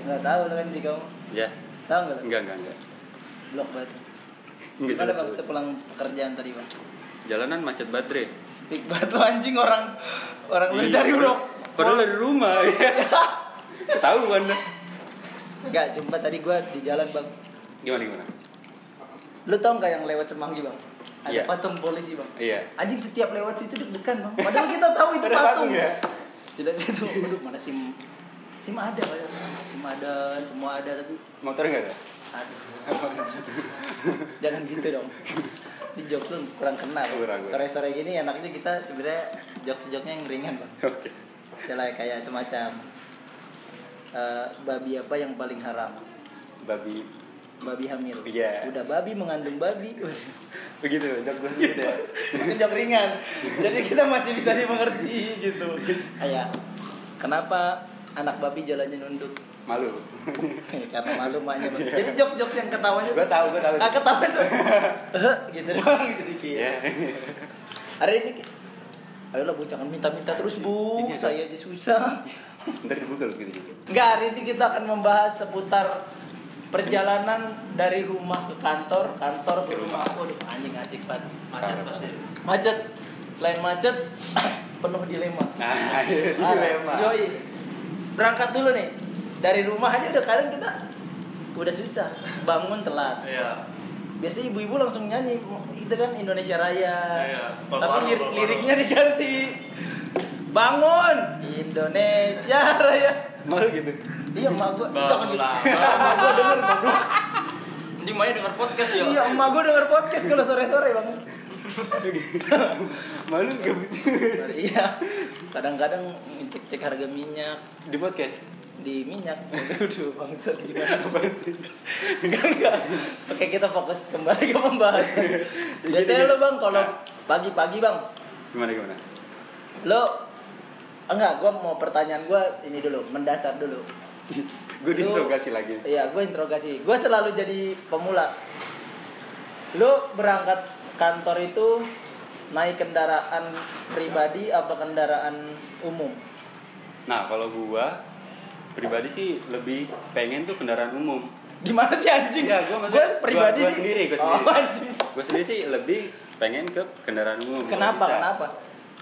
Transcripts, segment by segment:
Enggak tahu lu kan si Komo. Ya. Tahu enggak? lu? Enggak, enggak, enggak. Blok banget. Enggak Gimana bang sepulang pekerjaan tadi bang? Jalanan macet baterai. Speak banget lu anjing orang orang lu Iya. dari blok. Padahal dari rumah. Tahu Anda. Enggak, sumpah tadi gua di jalan bang. Gimana gimana? Lu tau nggak yang lewat Semanggi bang? Ada Iya. patung polisi bang. Iya. Anjing setiap lewat situ deg-degan bang. Padahal kita tahu itu patung. patung ya? Sudah situ, aduh mana sim sim ada ya. Sim ada, semua ada tapi Motor enggak ada? aduh. Jangan gitu dong. Ini jokes lu kurang. Kurang, kurang. Sore-sore gini enaknya kita sebenarnya jokes-jokesnya yang ringan bang. Oke. Misalnya kayak semacam eh, babi apa yang paling haram? Babi Babi hamil. Iya. Udah babi mengandung babi. begitu, jok gue gitu ya. Itu jok ringan. Jadi kita masih bisa dimengerti gitu. Kayak kenapa anak babi jalannya nunduk? Malu. Karena malu maknya. Jadi jok-jok yang ketawanya Gua tahu, gua tahu. Ah, ketawa tuh. "Eh," gitu doang gitu dikit. Iya. Hari ini Ayolah bu jangan minta-minta terus bu, Ini ada. saya aja susah. Ntar dibuka lu gitu. Enggak, hari ini kita akan membahas seputar perjalanan dari rumah ke kantor, kantor ke rumah. Waduh, anjing asik banget. Macet pasti. Macet. Selain macet, penuh dilema. Nah, Ah, dilema. Yoi. Berangkat dulu nih. Dari rumah aja udah kadang kita udah susah. Bangun telat. Iya. Biasanya ibu-ibu langsung nyanyi itu kan Indonesia Raya. Iya, Tapi lir- liriknya diganti. Bangun Indonesia Raya. Malu gitu. Iya emak gua Bangun jangan gitu. Emak gua denger goblok. Ini Maya denger podcast ya? Iya emak gua denger podcast kalau sore-sore bang. Malu gak. Iya. Kadang-kadang cek-cek harga minyak Di podcast. Di minyak. Aduh bangsat gimana Enggak enggak. Oke kita fokus kembali ke pembahasan. Biasanya lo bang kalau pagi-pagi bang, Gimana gimana? lo enggak gua mau pertanyaan gua ini dulu mendasar dulu. Gue diinterogasi lagi. Iya, gue interogasi. Gue selalu jadi pemula. Lu berangkat kantor itu naik kendaraan pribadi apa kendaraan umum? Nah, kalau gua pribadi sih lebih pengen tuh kendaraan umum. Gimana sih anjing? Gua maksudnya- Gue pribadi gua- gua sih. sendiri, gua Oh, sendiri. anjing. Gue sendiri sih lebih pengen ke kendaraan umum. Kenapa? Kenapa?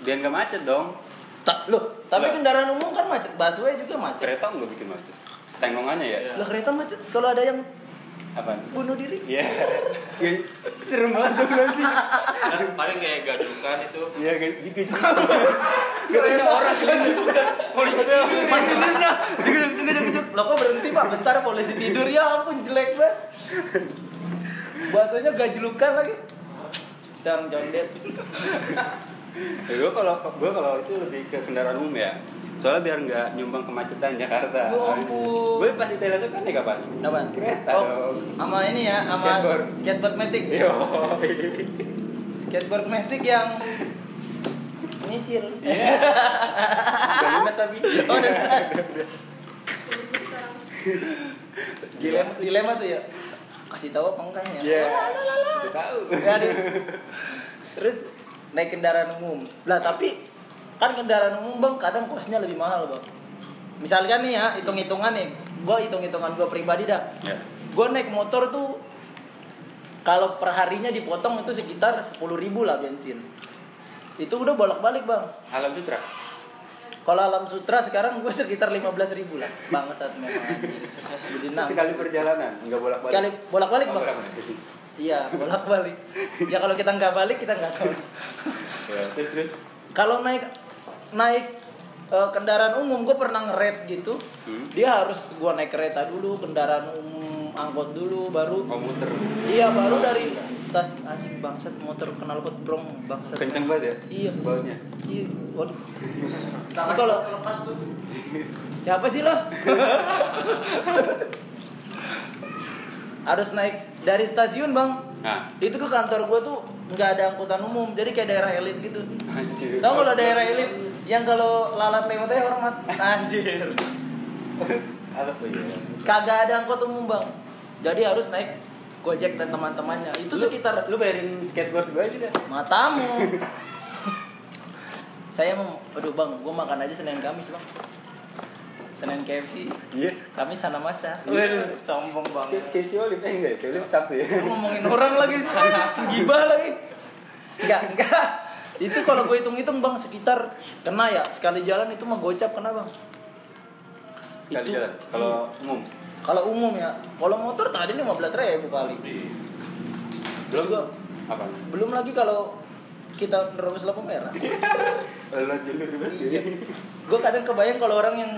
Biar gak macet dong. Tak, loh, tapi Lah. kendaraan umum kan macet, busway juga macet. Kereta nggak bikin macet. Tenggongannya ya. Lah kereta macet kalau ada yang Apaan? bunuh diri. Iya. Ya, Serem banget tuh nanti. Paling kayak gadukan itu. Iya gitu. Kereta orang polisi masinisnya juga juga juga lo kok berhenti pak bentar polisi tidur ya ampun jelek banget bahasanya gajlukan lagi bisa orang condet Ya, gue kalau gue kalau itu lebih ke kendaraan umum ya. Soalnya biar nggak nyumbang kemacetan Jakarta. Ya ampun. Gue pas di Teleso kan naik kapan? apa Kereta oh dong. sama ini ya sama Skateboard. skateboard matic Yo. skateboard matic yang nyicil lunas tapi. oh udah lunas. dilema dilema tuh ya kasih tahu apa enggak ya Iya. Lah, lah, lah, lah. Udah tahu. Ya. Terus naik kendaraan umum. Lah tapi kan kendaraan umum bang kadang kosnya lebih mahal bang. Misalkan nih ya hitung-hitungan nih, gue hitung-hitungan gue pribadi dah. Ya. Gue naik motor tuh kalau perharinya dipotong itu sekitar 10.000 ribu lah bensin. Itu udah bolak-balik bang. Alam Sutra. Kalau alam sutra sekarang gue sekitar 15.000 ribu lah. Bangsat memang anjing. Jadi. Sekali perjalanan, nggak bolak balik. Sekali bolak-balik bang. bolak-balik. Iya bolak-balik. Ya kalau kita nggak balik kita nggak tahu. Ya, terus terus. kalau naik naik eh, kendaraan umum gue pernah ngeret gitu Hmm. dia harus gue naik kereta dulu kendaraan umum angkot dulu baru Komuter. iya baru dari stasiun anjing bangsat motor kenal pot brong bangsat Kenceng banget ya? iya Baunya. iya waduh Ini kalau siapa sih lo harus naik dari stasiun bang Nah, itu ke kantor gue tuh nggak ada angkutan umum jadi kayak daerah elit gitu anjir. Tahu kalau daerah elit yang kalau lalat lewat aja hormat. Anjir. Ya? Kagak ada angkot umum, Bang. Jadi harus naik Gojek dan teman-temannya. Itu sekitar lu bayarin skateboard gue aja dah. matamu. Saya mau, aduh bang, gue makan aja Senin Kamis bang. Senin KFC, Iya. Kamis sana masa. Iya. Waduh, sombong banget. Si Olip eh enggak, si Olip Sabtu ya. Lu ngomongin orang lagi, gibah lagi. Enggak, enggak. Itu kalau gue hitung-hitung bang sekitar kena ya sekali jalan itu mah gocap kena bang. Kali Itu- jalan. Kalau umum. Kalau umum ya, kalau motor tadi 15 ribu kali. Terus gua Apa? belum lagi kalau kita nerobos lampu merah. Bebas ya. gue kadang kebayang kalau orang yang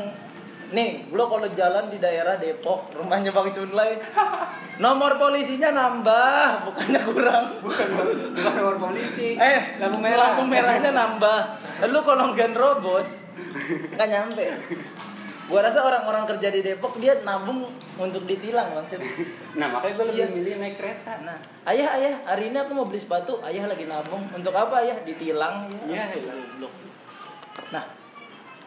nih lo kalau jalan di daerah Depok rumahnya Bang Cunlay nomor polisinya nambah bukannya kurang Bukan bukan nomor polisi. eh lampu merah. lampu merahnya nambah lu kalau nggak nerobos nggak nyampe gua rasa orang-orang kerja di Depok dia nabung untuk ditilang bang Nah, makanya gue lebih Iya. milih naik kereta. nah ayah ayah hari ini aku mau beli sepatu ayah lagi nabung untuk apa ayah ditilang Iya, ya. Goblok. nah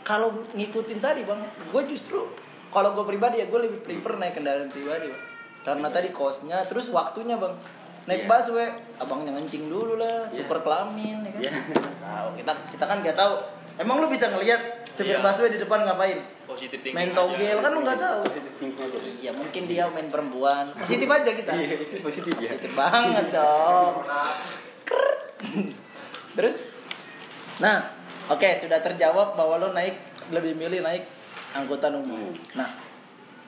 kalau ngikutin tadi bang gue justru kalau gue pribadi ya gue lebih prefer naik kendaraan pribadi bang karena tadi kosnya terus waktunya bang naik Iya. busway abangnya ngencing dulu lah Iya. tuker kelamin ya kan Iya. tahu kita kita kan nggak tahu emang lu bisa ngelihat Iya. busway di depan ngapain Positif thinking. main aja. togel kan lu nggak tahu Thinking aja. iya mungkin dia main perempuan positif aja kita Iya, positif ya. positif banget dong terus nah oke sudah terjawab bahwa lo naik lebih milih naik angkutan umum nah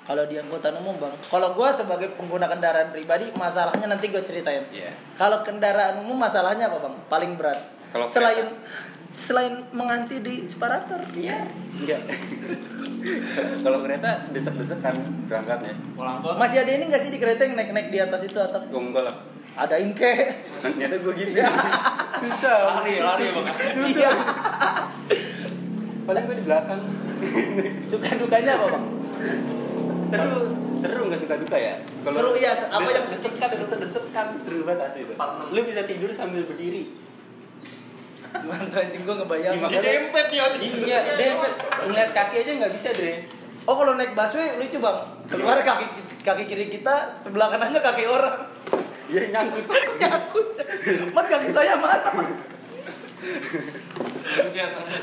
kalau di angkutan umum bang kalau gue sebagai pengguna kendaraan pribadi masalahnya nanti gue ceritain Iya. kalau kendaraan umum masalahnya apa bang paling berat Kalau selain selain menganti di separator Iya. Enggak. Kalau kereta desek-desekan berangkatnya. Pulang kok. masih ada ini nggak sih di kereta yang naik naik di atas itu atap Gue enggak lah. adain ke Ternyata gue gitu. Susah. Lari, lari bang. iya Paling gue di belakang. suka dukanya apa bang seru, seru nggak suka duka ya? Seru, iya. Apa yang- desekan, desek-desekan seru banget asli itu. Lu bisa tidur sambil berdiri. Mantu anjing gue ngebayang. Iya, makanya- Dempet ya. Iya, dempet. Ngeliat kaki aja nggak bisa deh. Oh kalau naik busway lucu bang. Keluar kaki kaki kiri kita, sebelah kanannya kaki orang. Iya nyangkut. Nyangkut. Mas kaki saya mana mas?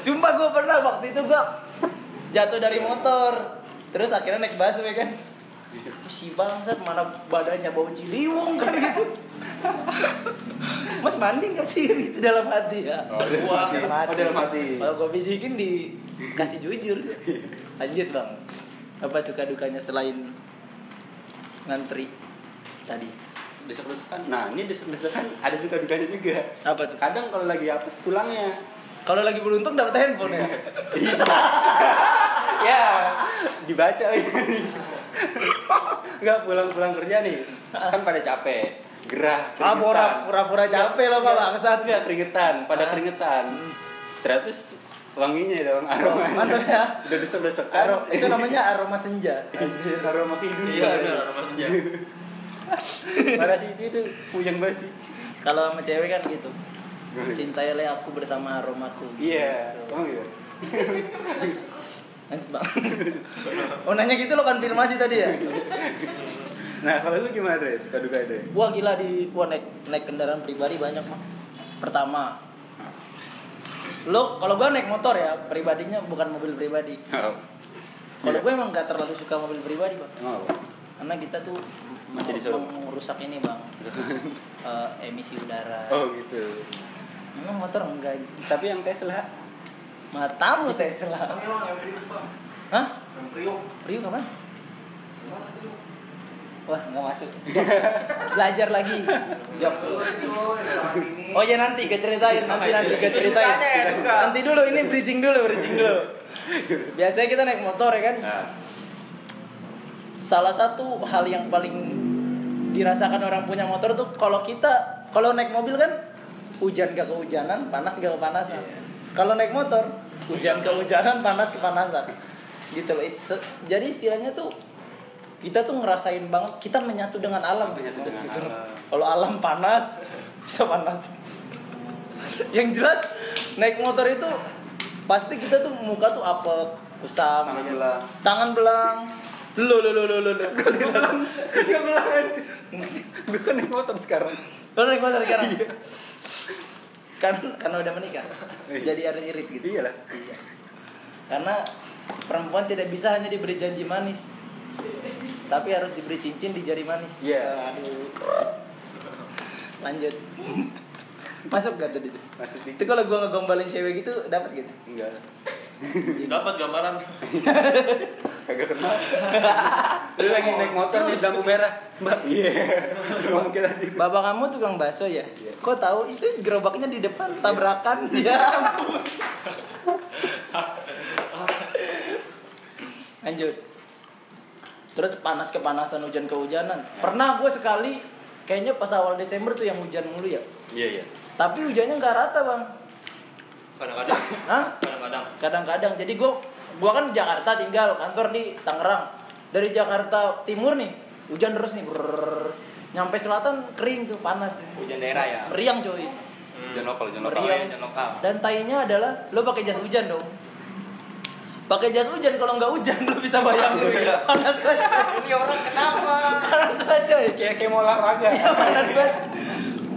Jumpa gue pernah waktu itu gue jatuh dari motor. Terus akhirnya naik busway kan. Si bangsat mana badannya bau ciliwung kan gitu. Mas mandi gak sih gitu dalam hati ya? Oh, dalam hati. Oh, dalam hati. Kalau gue bisikin dikasih jujur. Lanjut bang. Apa suka dukanya selain ngantri tadi? Desek-desekan. Nah, ini desek-desekan ada suka dukanya juga. Apa tuh? Kadang kalau lagi apes pulangnya. Kalau lagi beruntung dapat handphone ya. ya, dibaca lagi. Enggak pulang-pulang kerja nih. Kan pada capek. Gerah, Ah, pura-pura capek lo Enggak, kalau bangsat. Enggak, keringetan, pada Ah. keringetan. Ternyata wanginya dong aroma. Mantap ya. Udah desek-desekan. Aro- itu namanya aroma senja. Anjir. aroma kehidupan. Iya benar, orang senja. Pada sih itu tuh puyeng banget sih. Kalau sama cewek kan gitu. Cintailah aku bersama aromaku. Iya, emang gitu. Bang. Oh nanya gitu lo konfirmasi tadi ya? Nah, kalau lu gimana, Dre? Suka duka itu? Wah gila di gua naik naik kendaraan pribadi banyak mah. Pertama, lo kalau gua naik motor ya pribadinya bukan mobil pribadi. Oh. Kalau Iya. gue emang gak terlalu suka mobil pribadi bang. Apa? Karena kita tuh Masih mau- disuruh. merusak ini bang, Eh, emisi udara. Oh, gitu. Emang motor enggak? Tapi yang Tesla Matamu Tesla. Emang yang Priok pak, Hah? yang. Priuk? Gimana Priok? Wah nggak masuk. Belajar lagi. Ini. Oh ya nanti gue ceritain, nanti nanti gue ceritain. Dukanya ya. Nanti dulu ini bridging dulu, bridging dulu. Biasanya kita naik motor ya kan. Nah, Salah satu hal yang paling dirasakan orang punya motor tuh kalau kita kalau naik mobil kan hujan gak kehujanan, panas gak kepanasan. Kalau naik motor hujan kehujanan, panas kepanasan. Gitu loh. Jadi istilahnya tuh kita tuh ngerasain banget kita menyatu dengan alam Menyatu dengan Gitu. alam. Kalau alam panas, kita panas. yang jelas naik motor itu pasti kita tuh muka tuh apek, kusam, Tangan ya. belang. tangan belang. Lo lo lo lo lo lo. Enggak belang. Gue kan naik motor sekarang. Lo naik motor sekarang? Iya. Kan karena udah menikah. Iya. Jadi harus irit gitu. Iyalah. Iya. Karena perempuan tidak bisa hanya diberi janji manis. Tapi harus diberi cincin di jari manis. Iya. Aduh. Lanjut. Masuk gak ada itu? Masih Itu dikit. kalau gua ngegombalin cewek gitu dapat gitu. Enggak. Dapat gambaran. Kagak kenal. Lu lagi naik motor di lampu merah. Mbak. Iya. Sih. Bapak kamu tukang bakso ya? Iya. Kok tahu itu gerobaknya di depan tabrakan ya ampun. Lanjut. Terus panas kepanasan hujan kehujanan. Pernah gue sekali kayaknya pas awal Desember tuh yang hujan mulu ya. Iya, iya. Tapi hujannya nggak rata bang. Kadang-kadang. Hah? Kadang-kadang. Kadang-kadang. Jadi gue gua kan Jakarta tinggal kantor di Tangerang. Dari Jakarta Timur nih hujan terus nih. Brrrr. Nyampe selatan kering tuh panas. Hujan daerah ya. Meriang coy. Jangan lokal, jangan lokal. Hujan lokal. Dan tainya adalah lo pakai jas hujan dong. Pakai jas hujan kalau nggak hujan lo bisa bayangin panas banget. Ini orang kenapa? panas banget coy. Kayak kayak mau olahraga. Iya panas banget.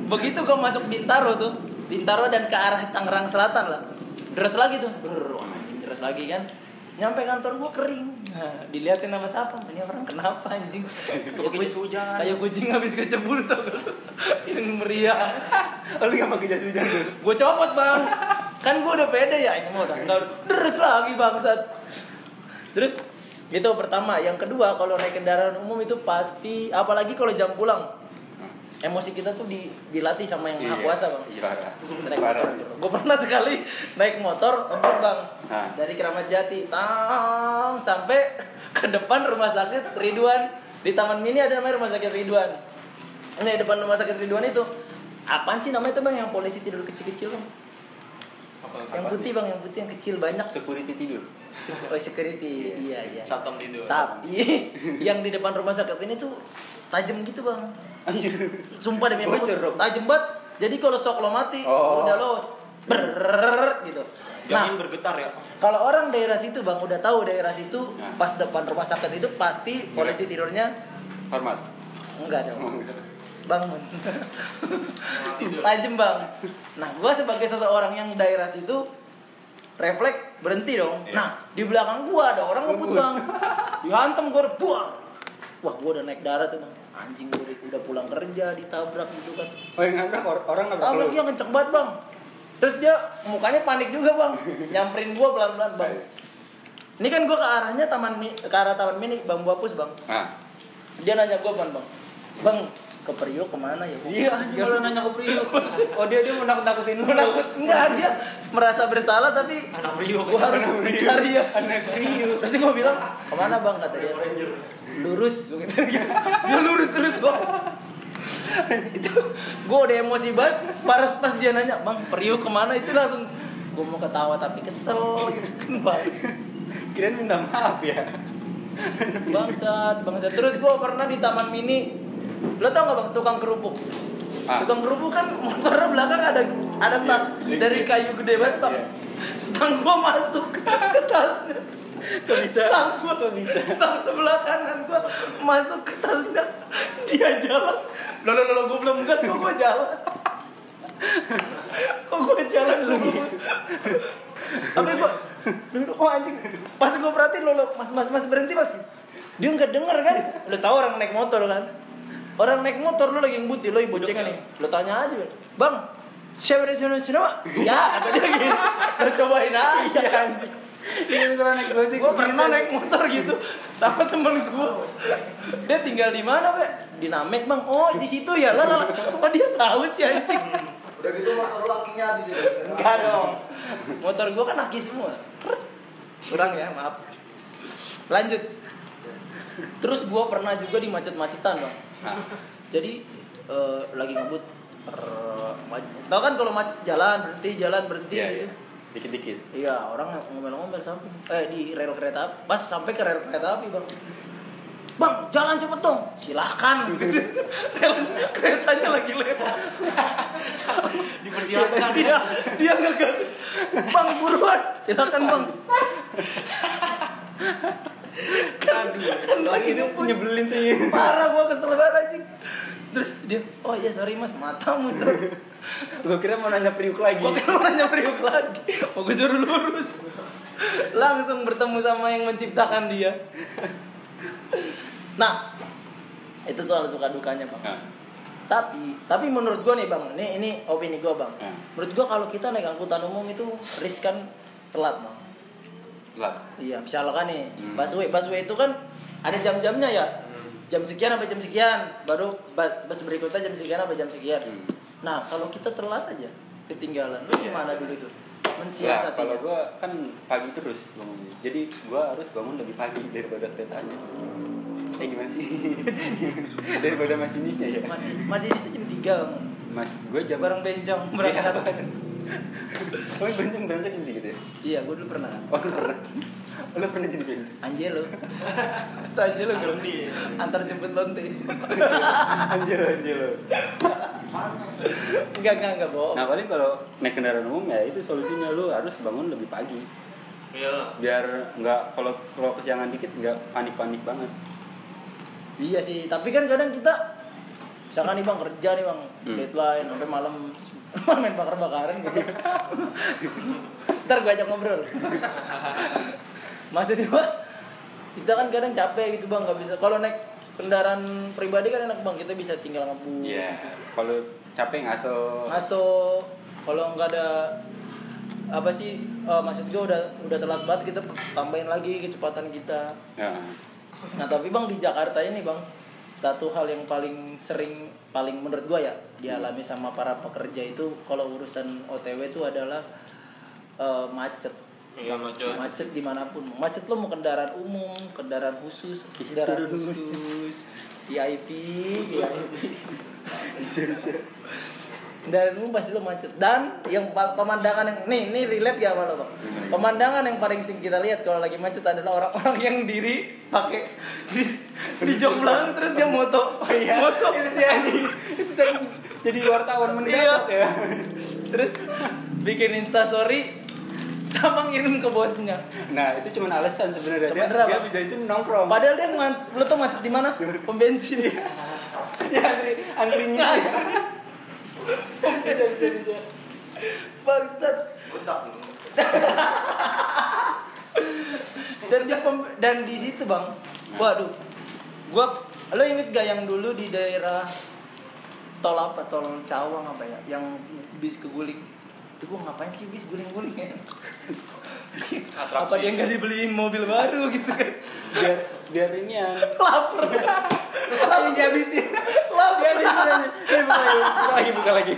Begitu gue masuk Bintaro tuh, Bintaro dan ke arah Tangerang Selatan lah. Deras lagi tuh, Brrr, wah, anjing deras lagi kan. Nyampe kantor gue kering. Nah, diliatin sama siapa? Ini orang kenapa anjing? Kayak Pakai jas hujan. Kayak kucing habis kecebur tuh. Yang meriah. Lu nggak pakai jas hujan tuh? Gue copot bang. Kan gue udah pede ya ini mau deres lagi bangsat. Terus itu pertama, yang kedua kalau naik kendaraan umum itu pasti apalagi kalau jam pulang. Emosi kita tuh di, dilatih sama yang maha Iya. kuasa bang. Iya. Naik motor. Gue pernah sekali naik motor ngebut bang Nah. dari Keramat Jati, tam sampai ke depan rumah sakit Ridwan di Taman Mini ada namanya rumah sakit Ridwan. Ini depan rumah sakit Ridwan itu apaan sih namanya tuh bang yang polisi tidur kecil-kecil bang? Yang putih bang, yang putih yang kecil banyak. Security tidur. Oh security, iya iya. Satpam tidur. Tapi yang di depan rumah sakit ini tuh tajam gitu bang. Anjir. Sumpah demi dong. tajam banget. Jadi kalau sok lo mati, Oh. udah los. Brrrr gitu. Jamin Nah, bergetar ya. kalau orang daerah situ bang udah tahu daerah situ Nah. pas depan rumah sakit itu pasti polisi tidurnya Hormat. enggak Oh, dong. enggak. Bangun. Tajam bang. Nah, gua sebagai seseorang yang daerah situ refleks berhenti dong. Iya. Nah, di belakang gua ada orang ngebut bang. Dihantem gua buar. Wah, gua udah naik darat tuh bang. Anjing gua udah- pulang kerja ditabrak gitu kan. Oh, yang nabrak or- orang nabrak Tabrak dia kenceng banget bang. Terus dia mukanya panik juga bang. Nyamperin gua pelan-pelan bang. Ini kan gua ke arahnya taman ke arah taman mini bang Buapus bang. Nah. Dia nanya gua bang bang. Bang ke Priok ke mana ya? Iya, anjing kalau nanya ke Priok. Oh, dia dia mau nakut-nakutin lu. Menakut enggak dia merasa bersalah tapi Anak Priok. gua harus mencari ya. Anak Priok. Terus gua bilang ke mana bang kata dia. Lurus. Gitu. Dia lurus terus gua. itu gua udah emosi banget. Pas pas dia nanya bang Priok ke mana itu langsung gua mau ketawa tapi kesel gitu kan bang. Kirain minta maaf ya. Bangsat, bangsat. Terus gua pernah di taman mini. Lo tau gak bang tukang kerupuk? Ah. Tukang kerupuk kan motornya belakang ada ada tas Iya, dari kayu gede banget bang. Iya. Stang gua masuk ke tasnya. Kok bisa? Stang gua Kok bisa? Stang sebelah kanan gua masuk ke tasnya. Dia jalan. Lo lo lo gua belum gas kok gua jalan. Kok gua jalan dulu. Tapi gua oh anjing. Pas gua perhatiin lo, lo mas mas mas berhenti mas. Dia nggak denger kan? Lo tau orang naik motor kan? Orang naik motor lo lagi ngebut lo boncengan nih. Lo tanya aja, bang. Siapa dari sini pak? Ya, kata dia gitu. Lo cobain aja. Iya, anjing. Ini beneran naik gojek. Gue pernah naik motor gitu sama temen gue. Dia tinggal di mana, Pak? Di Namek, Bang. Oh, di situ ya. Lah, lah, lah. Oh, dia tahu sih anjing. Udah gitu motor lu lakinya habis ya. Enggak dong. Motor gue kan aki semua. Kurang ya, maaf. Lanjut. Terus gue pernah juga di macet-macetan, Bang. Nah, Jadi eh, lagi ngebut Tahu kan kalau macet jalan berhenti jalan berhenti iya, gitu. iya. Dikit-dikit. Iya, orang ngomel-ngomel samping. Eh di rel kereta api. Pas sampai ke rel kereta api, Bang. Bang, jalan cepet dong. Silahkan. Gitu. Rel keretanya lagi lewat. Dipersilakan. dia dia ngegas. Bang, buruan. Silakan, Bang. kan, kan lagi Itu nyebelin sih. Parah gua kesel banget anjing. terus dia oh iya sorry mas matamu gue kira mau nanya priuk lagi. Gue kan nanya priuk lagi. Mau gue suruh lurus. Langsung bertemu sama yang menciptakan dia. Nah Itu soal suka dukanya bang. Nah, Tapi Tapi menurut gue nih bang Ini, ini opini gue bang. Hmm. Menurut gue kalau kita naik angkutan umum itu Riskan telat bang lah Iya misalkan nih Hmm. Busway Busway itu kan Ada jam-jamnya ya Jam sekian sampai jam sekian Baru ba- bus berikutnya jam sekian sampai jam sekian Hmm. Nah kalau kita telat aja Ketinggalan Lu Iya. gimana dulu tuh? Lah, Mensiasatinya kalau gue kan pagi terus bangunnya. Jadi gue harus bangun lebih pagi daripada keretanya. Eh gimana sih? daripada masinisnya ya. masih masih di jam tiga bang Mas, gue jam bareng benjong berangkat Oh, benceng berangkat jam segitu ya? iya gue dulu pernah Oh, lu pernah? Lu pernah jadi benceng? Angelo itu Angelo belum di antar jemput lonte Anjir, anjir lu. enggak enggak enggak bohong Nah, paling kalau naik kendaraan umum ya itu solusinya lu harus bangun lebih pagi. Iya. Biar nggak kalau kalau kesiangan dikit nggak panik-panik banget. iya sih tapi kan kadang kita misalkan nih bang kerja nih bang Hmm. deadline sampai malam main bakar bakaran gitu ntar gue ajak ngobrol maksudnya Bang, kita kan kadang capek gitu bang nggak bisa kalau naik kendaraan pribadi kan enak bang kita bisa tinggal ngebut Iya. Kalau capek ngaso. ngaso kalau nggak ada apa sih eh, maksud gue udah udah telat banget kita tambahin lagi kecepatan kita Ya. nah tapi bang di Jakarta ini bang satu hal yang paling sering paling menurut gue ya dialami sama para pekerja itu kalau urusan OTW itu adalah eh, macet. Iya macet. macet di mana pun. Macet lo mau kendaraan umum kendaraan khusus kendaraan khusus. VIP VIP kendaraan umum pasti lo macet dan yang pemandangan yang nih ini relate gak sama lo bang pemandangan yang paling sering kita lihat kalau lagi macet adalah orang-orang yang diri pakai di, di jok belakang terus dia moto oh, iya. moto itu dia anjing. Itu saya jadi wartawan mendadak ya. terus bikin instastory sama ngirim ke bosnya Nah, itu cuma alasan sebenarnya. Dia, Sebenarnya, dia, dia itu nongkrong. Padahal dia lu tau macet di mana? Pom bensin. ya antri antrinya. Bangsat. dan di dan di situ, Bang. Waduh. Gua lo inget gak yang dulu di daerah tol apa? Tol Cawang apa ya? Yang bis keguling. Itu gua ngapain sih bis guling-guling ya? Atraksi. Apa dia nggak dibeliin mobil baru gitu kan? Biar biar ini yang Lapar. yang dihabisin. Eh, buka lagi, buka lagi, buka lagi.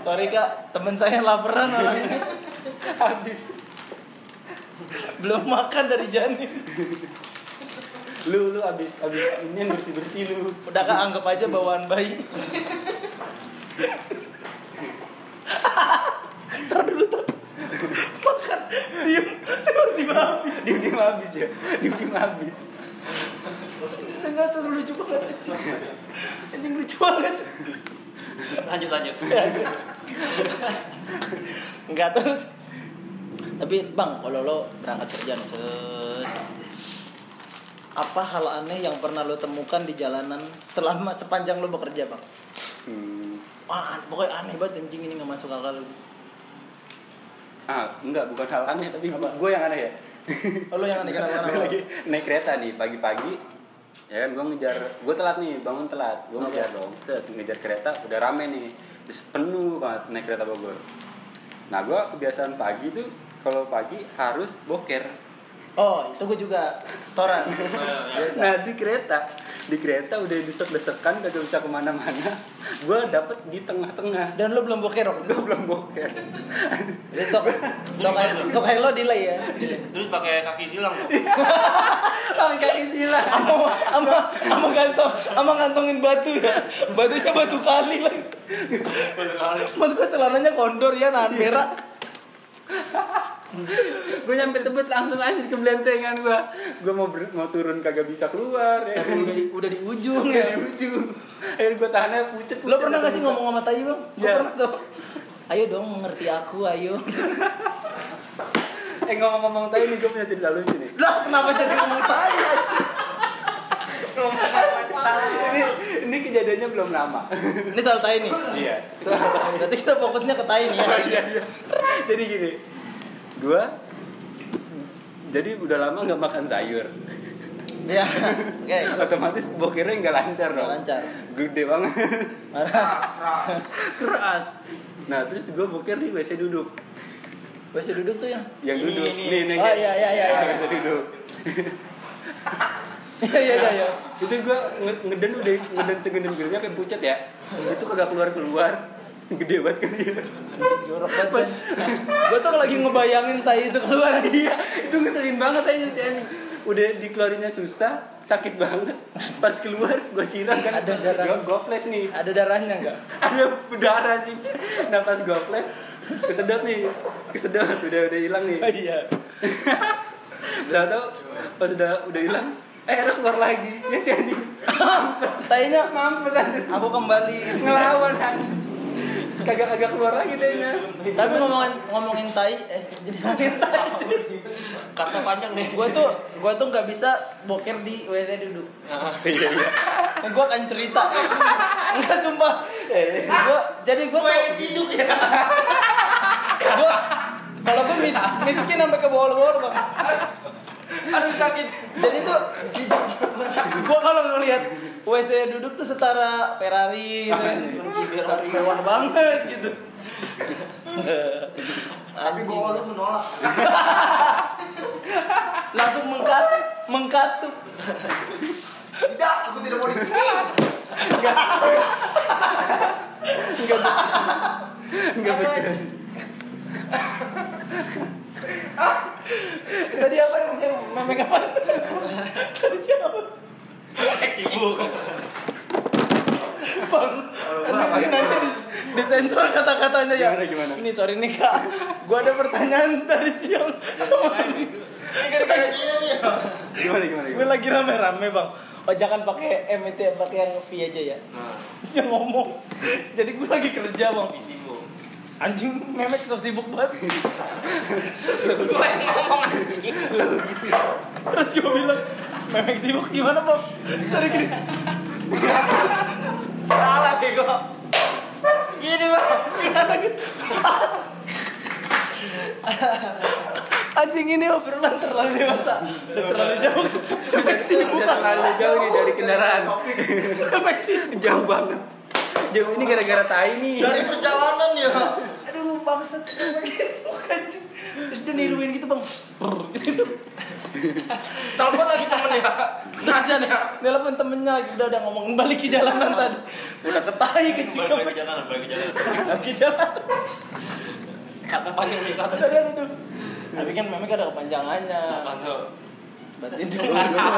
Sorry kak, temen saya laparan orangnya. Habis. Belum makan dari janin. Lu lu habis habis ini bersih bersih lu. Udah kak anggap aja bawaan bayi. Ntar dulu tuh. Makan. Diem. Tiba-tiba habis. Dia dia habis ya. Dia dia habis. Enggak tuh lucu banget. Anjing lucu banget. Lanjut lanjut. Enggak terus. Tapi bang, kalau lo berangkat kerja nih set, apa hal aneh yang pernah lo temukan di jalanan selama sepanjang lo bekerja bang? Hmm. Wah, pokoknya aneh banget anjing ini nggak masuk akal lo. Ah, enggak bukan hal aneh tapi gue yang aneh ya. Oh, lo yang aneh kenapa gue lagi naik kereta nih pagi-pagi. Ya kan gue ngejar gue telat nih bangun telat. Gue ngejar dong Set, ngejar kereta udah rame nih. Terus penuh banget naik kereta Bogor. Nah gue kebiasaan pagi tuh kalau pagi harus boker Oh, itu gue juga setoran. Biasa. nah di kereta di kereta udah desek-desekan gak bisa ke mana-mana gue dapet di tengah-tengah Dan lo belum boker waktu itu. gue belum boker Jadi tok, tok kayak tok kayak lo delay ya. Terus pakai kaki silang dong. Pakai kaki sila Ama ama ama gantong, ama gantongin batu ya. Batunya batu kali lagi. Bener kali. Mas gue celananya kondor ya nahan berak. Gue nyampe tebet langsung aja ke belentengan gue gue mau ber- mau turun kagak bisa keluar ya Tapi udah di, udah di ujung ya. di ujung akhirnya gue tahannya pucet Lo pernah gak sih ngomong sama Tai bang? Gue Iya. pernah tuh. Ayo dong mengerti aku, ayo. eh ngomong-ngomong tadi nih gue punya cerita lucu nih Lah kenapa jadi ngomong Tai? Ini ini kejadiannya belum lama Ini soal tai nih. iya Berarti kita fokusnya ke tai nih ya. Oh, iya, iya. jadi gini gua jadi udah lama nggak makan sayur Iya. Oke. otomatis bokirnya nggak lancar dong lancar. gede banget Marah. keras Keras. nah terus gua bokir di wc duduk Biasa duduk tuh yang. yang Ini, duduk ini. nih nih Oh, iya, iya, iya, iya. wc duduk Iya iya iya. iya. itu gua nge- ngeden udah ngeden segeden gedenya kayak pucat ya itu kagak keluar keluar gede banget kan dia Jorok banget. Gua tuh lagi ngebayangin tai itu keluar aja. iya itu ngeselin banget aja si anjing udah dikeluarinnya susah sakit banget pas keluar gua siram kan Ada darah. gua, gua flash nih Ada darahnya enggak? ada berdarah sih nah pas gua flash kesedot nih kesedot udah udah hilang nih Iya. udah tau pas udah udah hilang airnya keluar lagi ya si anjing Tainya mampet anjing aku kembali ngelawan anjing kagak kagak keluar lagi dehnya tapi ngomongin ngomongin tai eh jadi ngomongin tai. Kata panjang nih. Gua tuh gua tuh nggak bisa boker di WC duduk. iya iya Nah, gua akan cerita. Enggak sumpah. Gua jadi gua tuh ciduk ya gua kalau gua mis, miskin sampai ke bawah-bawah Bang. Aduh sakit. Jadi tuh gua kalau ngelihat WC duduk tuh setara Ferrari gitu. Ferrari mewah banget gitu. tapi bawa lu menolak. Langsung mengkat mengkatup. tidak aku tidak mau di sini. Enggak. Betul Tadi apa yang saya memek apa? Tadi siapa? Sibuk. Bang, ini nanti dis- disensor kata-katanya ya. Gimana, gimana? Ini sorry nih kak, gua ada pertanyaan tadi siang sama ini gimana gimana gue lagi rame-rame bang. Oh jangan pakai M itu ya, pakai yang V aja ya. Nah, Dia ngomong. Jadi gue lagi kerja bang. sibuk. Anjing memek so sibuk banget. gue yang ngomong anjing Terus gue bilang, memek sibuk gimana bang? Tadi gini. salah deh kok Gini bang. Gimana gitu? Anjing ini obrolan terlalu dewasa Udah terlalu jauh Memek sibuk terlalu jauh nih dari kendaraan Memek sibuk jauh banget jauh. Ini gara-gara tai nih. Dari perjalanan ya. Aduh bangsat. Memek sibuk anjing Terus dia niruin gitu bang. Telepon lagi temen ya. Aja nih. Nelpon temennya lagi. Udah udah ngomongin balik ke jalanan tadi. Udah ketai ke Balik Cikampek ke jalan, balik ke jalan. Lagi jalan Kata panjang nih, kata. Aduh Tapi kan memek ada kepanjangannya. Apa tuh? Bantuin dong.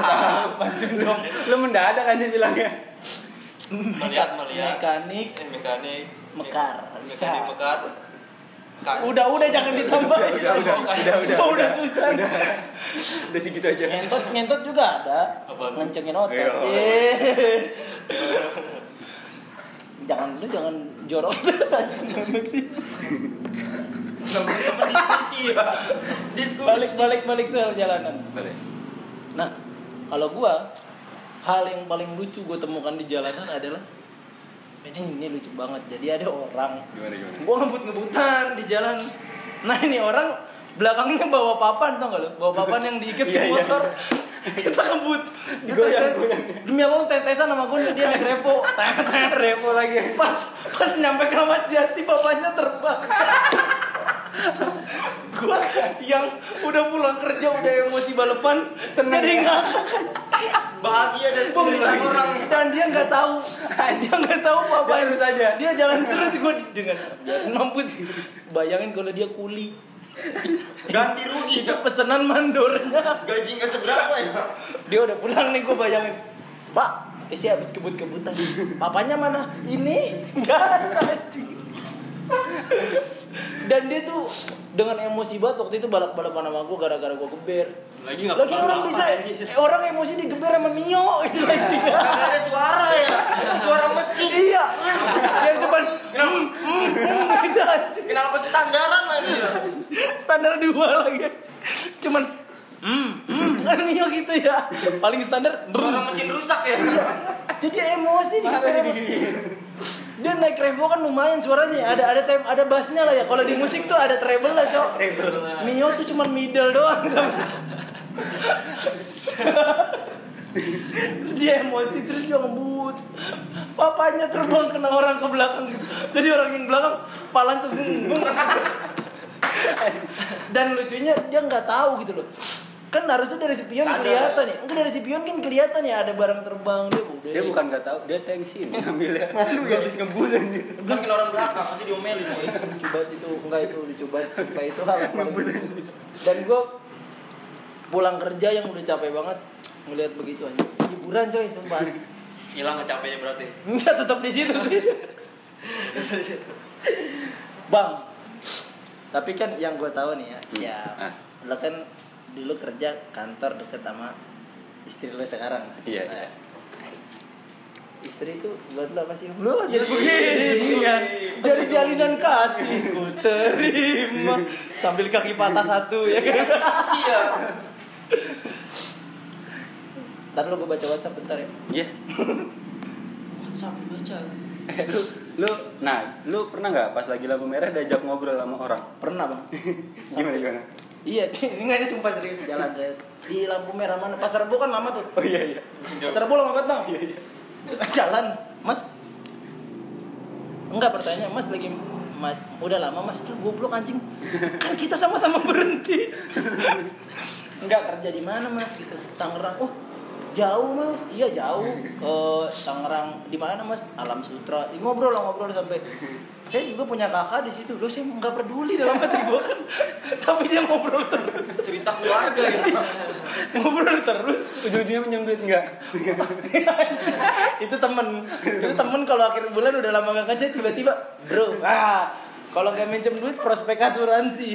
Bantuin dong. Lu mendadak aja bilangnya Melihat, melihat. Mekanik Eh, mekanik. Mekar, bisa. Mekanik mekar. Kan. Udah udah jangan ditambahin udah udah udah udah Oh, udah susah udah udah segitu aja Ngentot ngentot juga ada Apaan? Ngencengin otot Iya. Eh. Jangan lu jangan jorok terus aja memek sih namanya temen diskusi ya diskusi Balik balik balik soal jalanan Boleh. Nah, kalau gua hal yang paling lucu gue temukan di jalanan adalah ini ini lucu banget. Jadi ada orang gimana gimana gua ngebut-ngebutan di jalan. Nah, ini orang belakangnya bawa papan tau gak lu? Bawa papan yang diikat ke Iya, iya, motor. Kita ngebut. Digoyang, Tes- goyang. Demi Allah tes-tesan sama gue dia naik repo. Tet, tet. repo lagi Pas pas nyampe Kramat Jati bapaknya terbang. gua yang udah pulang kerja udah emosi balapan Seneng jadi ya? ngakak bahagia dan minta orang. dan dia nggak tahu. Dia nggak tahu apa Dia terus aja. dia jalan terus gue dengan mampus. Bayangin kalau dia kuli. Ganti rugi. Itu pesanan mandornya. Gaji nggak seberapa ya? Dia udah pulang nih gue bayangin. Pak isi habis kebut-kebutan. Papanya mana? Ini? Nggak ada dan dia tuh dengan emosi banget waktu itu balap-balapan sama gue gara-gara gue geber. Lagi nggak lagi orang apa, bisa anjing. eh, orang emosi digeber sama Mio itu nggak ada suara ya. Suara mesin. Iya. Yang cuma mm, mm, mm, gitu kenapa standaran lagi ya? Standar dua lagi cuman hmm, hmm, kan Mio gitu ya. Paling standar suara mesin rusak ya? Jadi dia. Emosi nih. Dia naik revo kan lumayan suaranya. Ada ada tem ada bassnya lah ya. Kalau di musik tuh ada treble lah, Cok. Treble. Mio tuh cuma middle doang. terus dia emosi terus dia ngebut papanya terbang kena orang ke belakang gitu jadi orang yang belakang palan tuh gung, gung. dan lucunya dia nggak tahu gitu loh kan harusnya dari si pion kelihatan ya enggak dari si pion kan kelihatan ya ada barang terbang dia udah Dia bukan nggak tahu, dia tensin ngambilnya. Lu gak habis ngebut aja. Bukan orang belakang, nanti diomelin. itu lucu banget itu enggak itu banget sampai itu hal yang paling dan gue pulang kerja yang udah capek banget ngelihat begitu aja hiburan coy sumpah Hilang capeknya berarti. enggak tetap di situ sih bang tapi kan yang gue tahu nih ya siap Ah. lo kan dulu kerja kantor deket sama istri lo sekarang Iya, Nah, iya. istri itu buat lo apa sih lo jadi begini kan jadi jalinan kasih ku terima sambil kaki patah satu ya kan Suci ya. ntar lo gue baca whatsapp bentar ya Iya. WhatsApp baca. Eh, lu lu nah, lu pernah nggak pas lagi lampu merah diajak ngobrol sama orang? pernah bang Gimana gimana? Iya ini nggak ini sumpah serius. Jalan saya di lampu merah mana? Pasar rebo kan lama tuh. Oh iya iya. pasar rebo lama banget bang. Iya iya. jalan mas. Enggak pertanyaan mas lagi ma- udah lama mas. Ya goblok anjing. Kan kita sama-sama berhenti. Enggak kerja di mana mas? Gitu. Tangerang. Oh jauh mas. Iya jauh. Eh Tangerang di mana mas? Alam Sutra. Ih, ngobrol lah ngobrol sampai. Saya juga punya kakak di situ. Loh saya nggak peduli dalam hati gue kan. Tapi dia ngobrol terus. Cerita keluarga ya. ngobrol terus. Ujung-ujungnya minjem duit enggak? itu temen. Itu temen kalau akhir bulan udah lama gak kerja tiba-tiba bro ah kalau gak minjem duit prospek asuransi.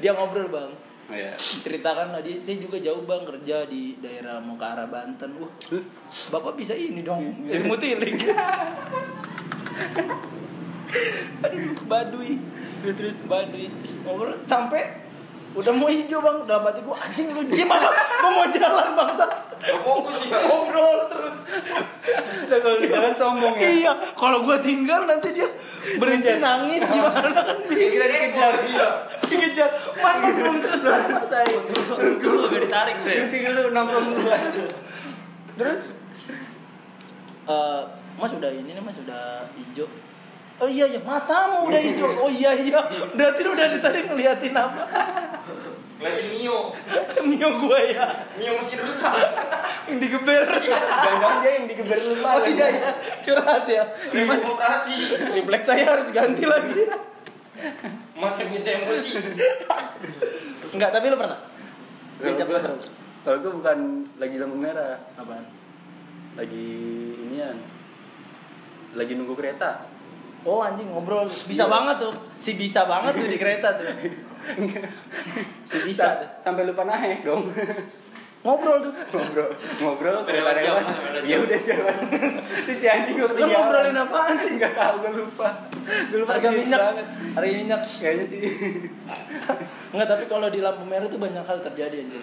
Dia ngobrol bang Oh iya. ceritakan lah dia saya juga jauh bang kerja di daerah arah Banten. Wah bapak bisa ini dong ilmu tilik aduh baduy. Terus terus. Baduy. Terus ngobrol sampai udah mau hijau bang. Dalam hati gua anjing lu jim apa? Gua mau jalan bangsat. Fokus ya. ngobrol terus. Lah kalau di jalan sombong ya. iya kalau gua tinggal nanti dia berhenti nangis gimana kan? Kira dikejar dia. dikejar. Mas mas belum selesai. Dulu gak ditarik deh. Berhenti dulu nongkrong dulu. terus? Eh mas udah ini nih mas udah hijau oh iya iya. Matamu udah hijau. Oh iya iya. Berarti lu udah tadi ngeliatin apa? Lagi Mio. mio gua ya. Mio mesin rusak. yang digeber. Jangan dia yang digeber lu oh iya iya. Curhat ya. Lagi mas. operasi. triplek saya harus ganti lagi. Mas yang bisa emosi. enggak tapi lu pernah? Kalau diajak kalau gua bukan lagi lampu merah, apaan? Lagi inian. Lagi nunggu kereta. Oh anjing ngobrol. Bisa banget tuh. Si bisa banget tuh di kereta tuh. Si bisa. Sa- tuh Sampai lupa naik dong. ngobrol tuh. Ngobrol. Ngobrol jam, beda ya udah jalan terus si anjing gue lu ngobrolin apaan sih? Nggak tahu gue lupa. Gue lupa harga minyak. banget. Harga minyak. Kayaknya sih. Enggak, tapi kalau di lampu merah tuh banyak hal terjadi aja.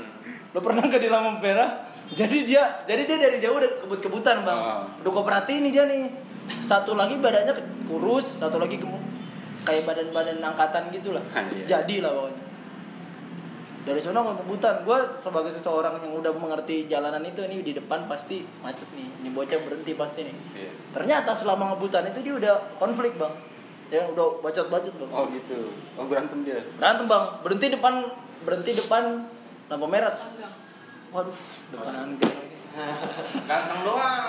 Lo pernah ke di lampu merah? Jadi dia, jadi dia dari jauh udah kebut-kebutan bang. Oh. Udah gue perhatiin nih dia nih. Satu lagi badannya kurus, satu lagi gemuk. Kayak badan-badan angkatan gitu lah. Ah, iya. Jadi lah pokoknya. Dari sana gue kebutan. Gue sebagai seseorang yang udah mengerti jalanan itu ini di depan pasti macet nih. Ini bocah berhenti pasti nih. Iya. Ternyata selama ngebutan itu dia udah konflik bang. Ya udah bacot-bacot bang oh gitu oh berantem dia berantem bang berhenti depan berhenti depan lampu merah waduh depan angin Ganteng doang.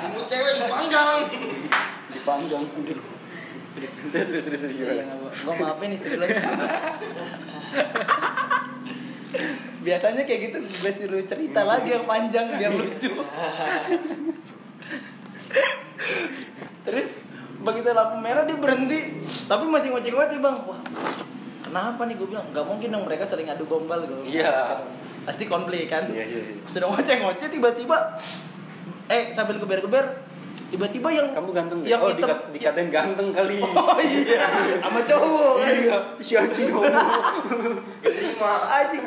Kamu cewek dipanggang. dipanggang. Terus terus terus terus iya gimana gue maafin istri lagi. Biasanya kayak gitu gue suruh cerita lagi yang panjang biar lucu. Terus begitu lampu merah dia berhenti. Tapi masih ngoceh-ngoceh bang. Wah kenapa nih gue bilang? Nggak mungkin dong mereka sering adu gombal gue Iya. Pasti konflik kan? Iya iya iya. sudah ngoceh-ngoceh tiba-tiba eh sambil keber-keber tiba-tiba yang kamu ganteng yang oh hitam dikat, dikatain ganteng kali. Oh iya. Sama cowok kan? iya. Si anjing ngomong Terima. anjing.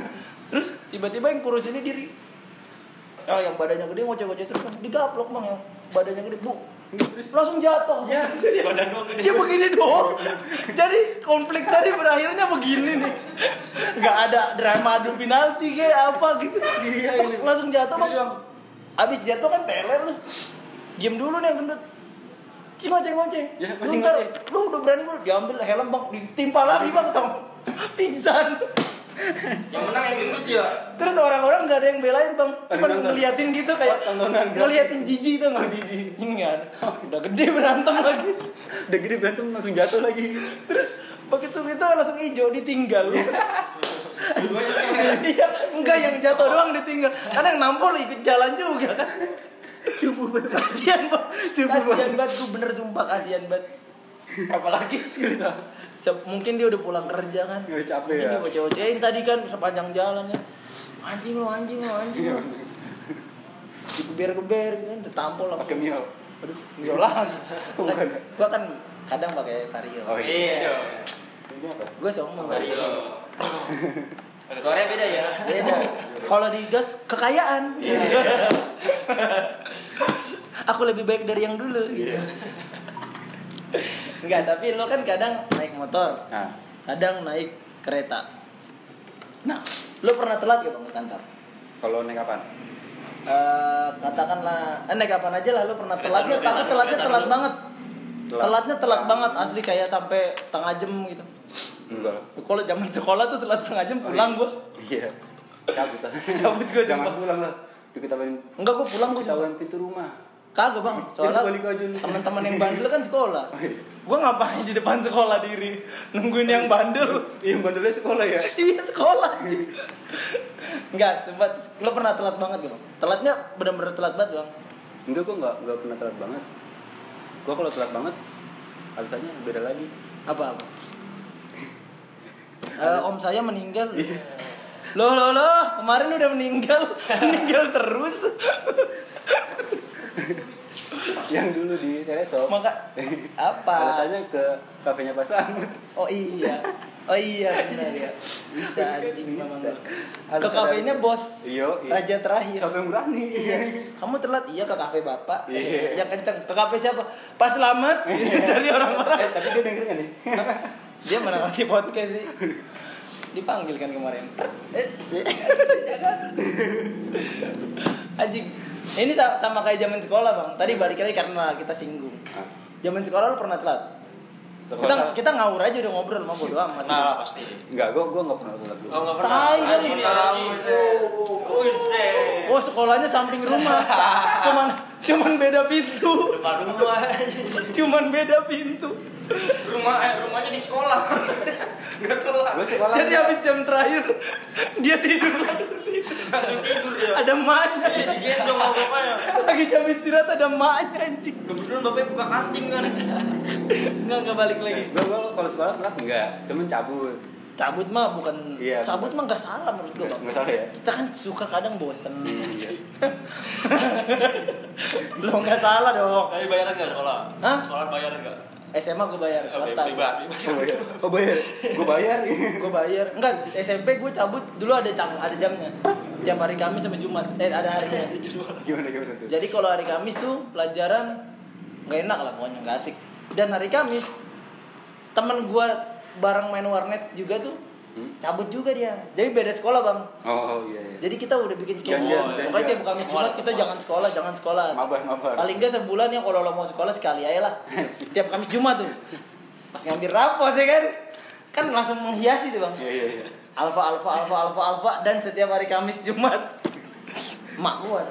Terus tiba-tiba yang kurus ini diri. Oh yang badannya gede ngoceh-ngoceh terus kan digaplok bang yang badannya gede. Bu langsung jatuh. Ya Badan doang gede. dia begini doang. Jadi konflik tadi berakhirnya begini nih. Nggak ada drama adu penalti kayak apa gitu. Langsung jatuh bang abis jatuh kan teler tuh diem dulu nih gendut. Si ngoceh ngoceh Ya, lu ntar udah berani lu diambil helm bang. Ditimpa lagi bang sama pingsan Yang menang yang gendut ya. terus orang-orang nggak ada yang belain bang. Cuma ngeliatin gitu kayak ngeliatin jijik tuh nggak jijik ada. Udah gede berantem lagi. Udah gede berantem langsung jatuh lagi. terus begitu itu langsung hijau ditinggal. Keren. iya. Enggak yang jatuh doang ditinggal. Karena yang nampol ikut jalan juga kan. Cupu banget. kasihan banget kasihan banget. gue bener sumpah. Kasihan banget. Apalagi? Se- mungkin dia udah pulang kerja kan Ya, capek mungkin ya. dia boceh-bocehin tadi kan sepanjang jalan ya anjing lo anjing lo anjing Iya. lo digeber-geber gitu kan ditampol Pakai langsung mio. aduh mio lagi Bukan. gua kan kadang pakai vario Oh iya. Iya. Ini apa? gue sombong vario Suaranya beda ya. beda kalau digas kekayaan aku lebih baik dari yang dulu gitu Enggak, tapi lo kan kadang naik motor, Nah, kadang naik kereta. Nah, lo pernah telat gak bang ke kantor? kalau naik kapan? Eh, katakanlah, eh, naik kapan aja lah lo pernah Kereta telatnya, dulu, tapi telatnya dulu. telat banget. Telat. Telatnya telat banget, asli kayak sampai setengah jam gitu. Enggak. Kalau zaman sekolah tuh telat setengah jam pulang gua. Iya. Cabut lah. Cabut gua, Jangan sumpah. pulang lah. Kita main Enggak gua pulang gua. ketahuan pintu rumah. Kagak bang, soalnya teman-teman yang bandel kan sekolah. Oh, iya. Gua ngapain di depan sekolah diri nungguin yang bandel. Iya, bandelnya sekolah ya. iya sekolah. Enggak, coba lo pernah telat banget gak? Bang? Telatnya benar-benar telat banget bang. Enggak, gua enggak enggak pernah telat banget. Gua kalau telat banget alasannya beda lagi. Apa apa? Eh, om saya meninggal. Loh loh loh, kemarin udah meninggal, meninggal terus. Yang dulu di Telesop. Maka apa? Alasannya ke kafenya Pak Samut. Oh iya, oh iya benar ya. Bisa anjing Bisa. Ke kafenya bos. Iya, iya. Raja terakhir. Yang berani? Iya. Kamu telat iya ke kafe bapak. Iya. Yang kenceng. Ke kafe siapa? Pas selamat. Cari orang-orang. Eh, tapi dia denger nggak nih? Dia mana lagi podcast sih? Dipanggil kan kemarin. Eh, Anjing. Ini sa- sama kayak zaman sekolah, Bang. Tadi balik lagi karena kita singgung. Zaman sekolah lu pernah telat? Kita Sekolah. kita ngawur aja udah ngobrol sama bodo amat. Pernah lah pasti. Enggak, gua gua enggak pernah telat. Oh enggak pernah. Tai kali. Oh, sekolahnya samping rumah. cuman cuman beda pintu. Depan rumah. Cuman beda pintu. Rumah eh, rumahnya di sekolah. Gua sekolah. Jadi habis jam terakhir dia tidur langsung tidur. Langsung tidur ya. Ada maknya. Digendong sama bapaknya. Lagi jam istirahat ada maknya anjing. Kebetulan bapaknya buka kantin kan. Enggak enggak balik lagi. Gua, gua kalau sekolah telat enggak, cuman cabut. Cabut mah bukan Iya, cabut mah enggak salah menurut gua, Bang. Enggak salah ya. Kita kan suka kadang bosen. Iya. Lo enggak salah dong. Tapi bayaran enggak sekolah? Hah? Sekolah bayaran enggak? SMA gue bayar swasta. Bebas, bebas. Oh bayar. Oh bayar. Gua bayar. gue bayar enggak SMP gue cabut dulu ada jam ada jamnya tiap hari Kamis sampai Jumat eh ada harinya Gimana gimana tuh? jadi kalau hari Kamis tuh pelajaran nggak enak lah pokoknya nggak asik dan hari Kamis temen gue bareng main warnet juga tuh Hmm? cabut juga dia. Jadi beda sekolah bang. Oh, oh iya iya. jadi kita udah bikin schedule Janjian, pokoknya janjian. tiap Kamis Jumat kita jangan sekolah jangan sekolah. Mabar mabar. paling nggak sebulan ya kalau lo mau sekolah sekali aja lah. Tiap Kamis Jumat tuh. Pas ngambil rapot ya kan? Kan langsung menghiasi tuh bang. Iya iya iya. alfa alfa alfa alfa alfa dan setiap hari Kamis Jumat. Mak gua.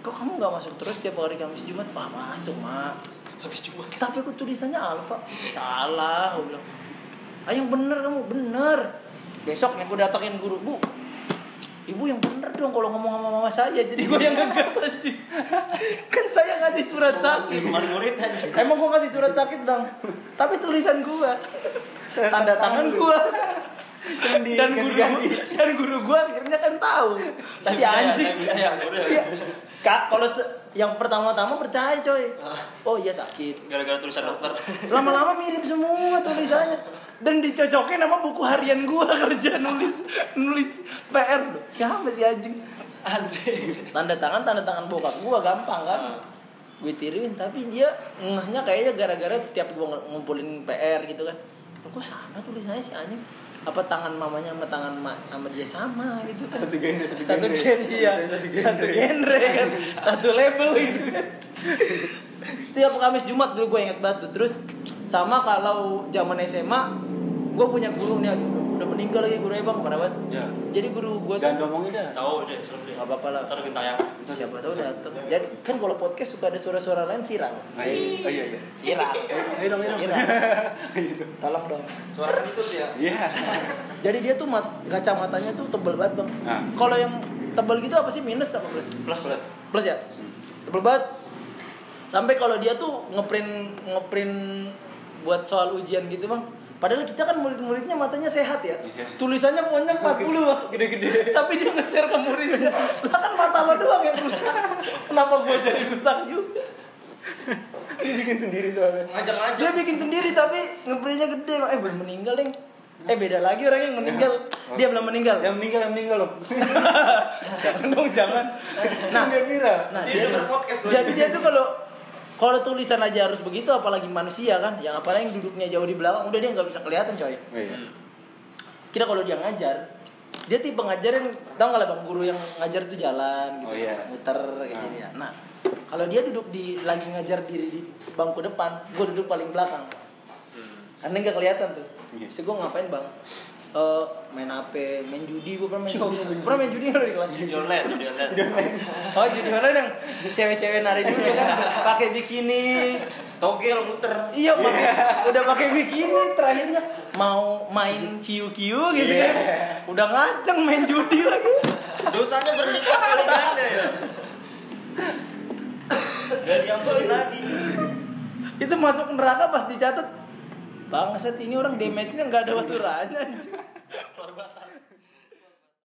Kok kamu nggak masuk terus tiap hari Kamis Jumat? Wah masuk mak. Habis cuma. tapi aku tulisannya alfa salah gua bilang ah yang bener kamu bener. Besok nih gua datangin guru bu Ibu yang bener dong kalau ngomong sama mama saya jadi gue yang ngegas aja kan saya ngasih surat sakit. murid aja. Emang gua kasih surat sakit bang, tapi tulisan gua, tanda tangan di- dan guru dan guru gua akhirnya kan tahu, si anjing. Ya, guru Si, kak, kalau se- yang pertama-tama percaya coy, oh iya sakit. Gara-gara tulisan dokter. Lama-lama mirip semua tulisannya dan dicocokin sama buku harian gua kerja nulis nulis PR. Siapa si anjing? Andre. tanda tangan tanda tangan bokap gua gampang kan Ah. gue tiruin tapi dia ngehnya kayaknya gara-gara setiap gua ng- ngumpulin PR gitu kan "Loh, kok sama tulisannya si anjing apa tangan mamanya sama tangan ma- sama dia sama gitu kan Satu genre, satu satu genre. genre iya Satu genre. satu genre kan satu label gitu kan tiap Kamis Jumat dulu gue inget banget tuh. terus sama kalau zaman SMA gue punya guru nih aduh, udah, meninggal lagi guru bang parah banget Ya. jadi guru gue tuh Jangan ngomongin dah. Tahu deh, serem deh. nggak apa-apa lah Ntar kita yang siapa tahu datang jadi kan kalau podcast suka ada suara-suara lain viral Oh iya iya. iya. viral Ayo dong, ayo dong. viral tolong dong Suara kentut ya. Iya. jadi dia tuh mat, kacamatanya tuh tebel banget bang Nah. kalau yang tebel gitu apa sih minus apa plus plus plus. plus ya tebel banget sampai kalau dia tuh ngeprint ngeprint buat soal ujian gitu bang padahal kita kan murid-muridnya matanya sehat ya Iya. tulisannya pokoknya 40 bang Gede-gede. tapi dia nge-share ke muridnya lah kan mata lo doang yang rusak kenapa gua jadi rusak juga Dia bikin sendiri soalnya. Ngajak-ngajak. dia bikin sendiri tapi ngeprintnya gede eh belum meninggal deng eh beda lagi orang yang meninggal dia belum meninggal Yang meninggal yang meninggal loh. jangan dong jangan nah Nah. Nah, Dia dia, denger tuh- podcast lagi. jadi dia tuh kalau kalau tulisan aja harus begitu apalagi manusia kan? Yang apalagi yang duduknya jauh di belakang udah dia nggak bisa kelihatan coy. Oh, iya. kira kalau dia ngajar dia tipe ngajar yang tau nggak lah bang guru yang ngajar tuh jalan gitu Oh, iya. muter ke sini ya. Nah kalau dia duduk di lagi ngajar diri di bangku depan gue duduk paling belakang. Karena nggak kelihatan tuh. Iya. Bisa gue ngapain bang Eh, main HP, main judi, gue pernah main judi. Pernah main judi di kelas? Judi online, judi online. Oh judi online yang cewek-cewek nari dulu kan pakai bikini. Togel muter. Iya pakai udah pakai bikini terakhirnya mau main ciu-kiu gitu kan. Udah ngaceng main judi lagi. Dosanya berlipat kali ganda ya. Gak diambilin lagi. Itu masuk neraka pas dicatat. Bangsat ini orang damage-nya nggak ada aturannya anjing.